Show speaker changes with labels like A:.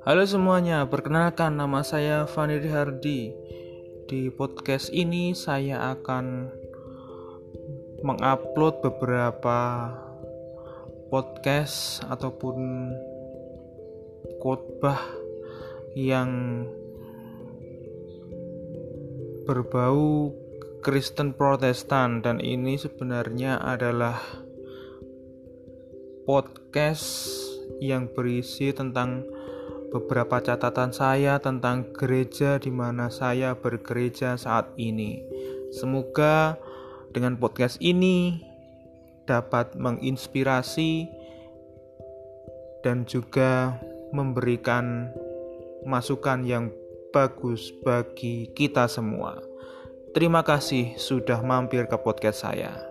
A: Halo semuanya, perkenalkan nama saya Fani Hardi. Di podcast ini saya akan mengupload beberapa podcast ataupun khotbah yang berbau Kristen Protestan dan ini sebenarnya adalah podcast yang berisi tentang beberapa catatan saya tentang gereja di mana saya bergereja saat ini. Semoga dengan podcast ini dapat menginspirasi dan juga memberikan masukan yang bagus bagi kita semua. Terima kasih sudah mampir ke podcast saya.